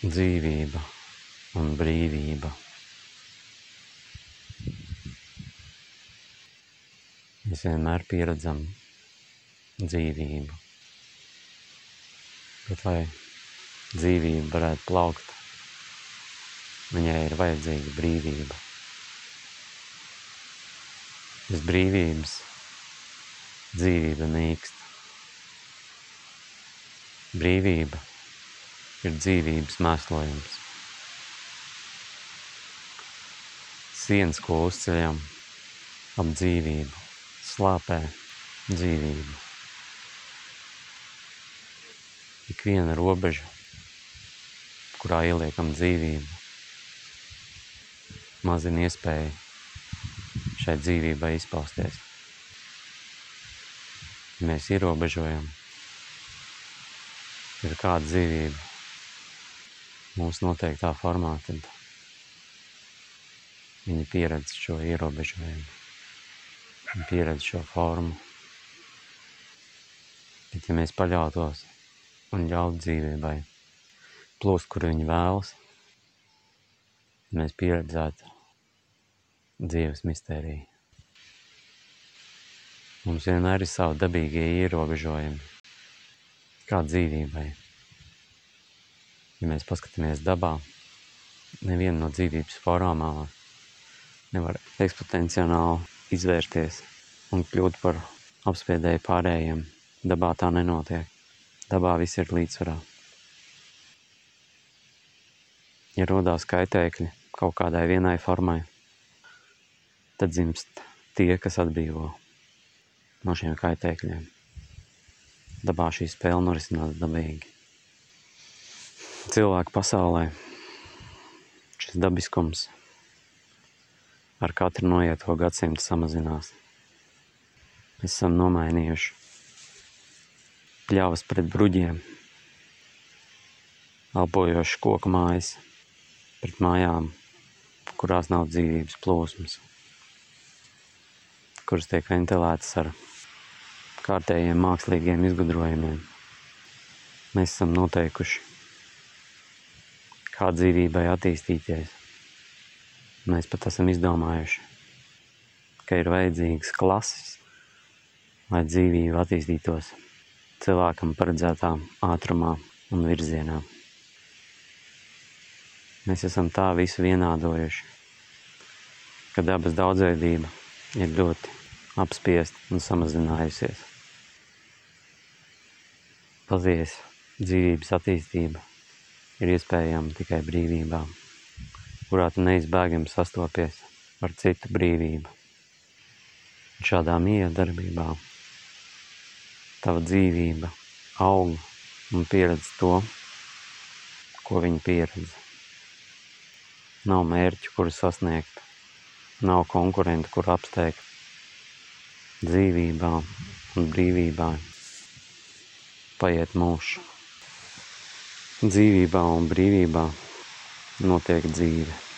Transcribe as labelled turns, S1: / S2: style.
S1: dzīvība un brīvība. Mēs vienmēr pieredzam dzīvību. Bet, lai dzīvība varētu plaukt, viņai ir vajadzīga brīvība. Bez brīvības dzīvība nīkst. Brīvība ir dzīvības mēslojums. Sienas, ko uzceļam ap dzīvību, slāpē dzīvību. Ik viena robeža, kurā ieliekam dzīvību, mazina iespēju šai dzīvībai izpausties. Mēs ierobežojam, ir kāda dzīvība mūsu noteiktā formā, tad viņi pieredz šo ierobežojumu, viņi pieredz šo formu. Bet ja mēs paļautos un ļaut dzīvībai plūst, kur viņi vēlas, mēs pieredzētu dzīves mistēriju. Mums vienmēr ir savi dabīgie ierobežojumi, kā dzīvībai. Ja mēs paskatāmies dabā, neviena no dzīvības formām nevar eksponenciāli izvērsties un kļūt par apspiedēju pārējiem. Dabā tā nenotiek. Dabā viss ir līdzsvarā. Ja rodās kaitēkļi kaut kādai vienai formai, tad dzimst tie, kas atbrīvo no šiem kaitēkļiem. Dabā šī spēle norisinās dabīgi. Cilvēku pasaulē šis dabiskums ar katru noieto gadsimtu samazinās. Mēs esam nomainījuši pļavas pret bruģiem, elpojoši koku mājas pret mājām, kurās nav dzīvības plūsmas, kuras tiek ventilētas ar kārtējiem mākslīgiem izgudrojumiem. Mēs esam noteikuši, kā dzīvībai attīstīties. Mēs pat esam izdomājuši, ka ir vajadzīgas klases, lai dzīvība attīstītos cilvēkam paredzētā ātrumā un virzienā. Mēs esam tā visu vienādojuši, ka dabas daudzveidība ir ļoti apspiesta un samazinājusies patiesa dzīvības attīstība ir iespējama tikai brīvībā, kurā tu neizbēgami sastopies ar citu brīvību. Un šādā miedarbībā tava dzīvība aug un pieredz to, ko viņa pieredz. Nav mērķu, kuru sasniegt, nav konkurentu, kur apsteigt. Dzīvībā un brīvībā paiet mūžs. Dzīvībā un brīvībā notiek dzīve.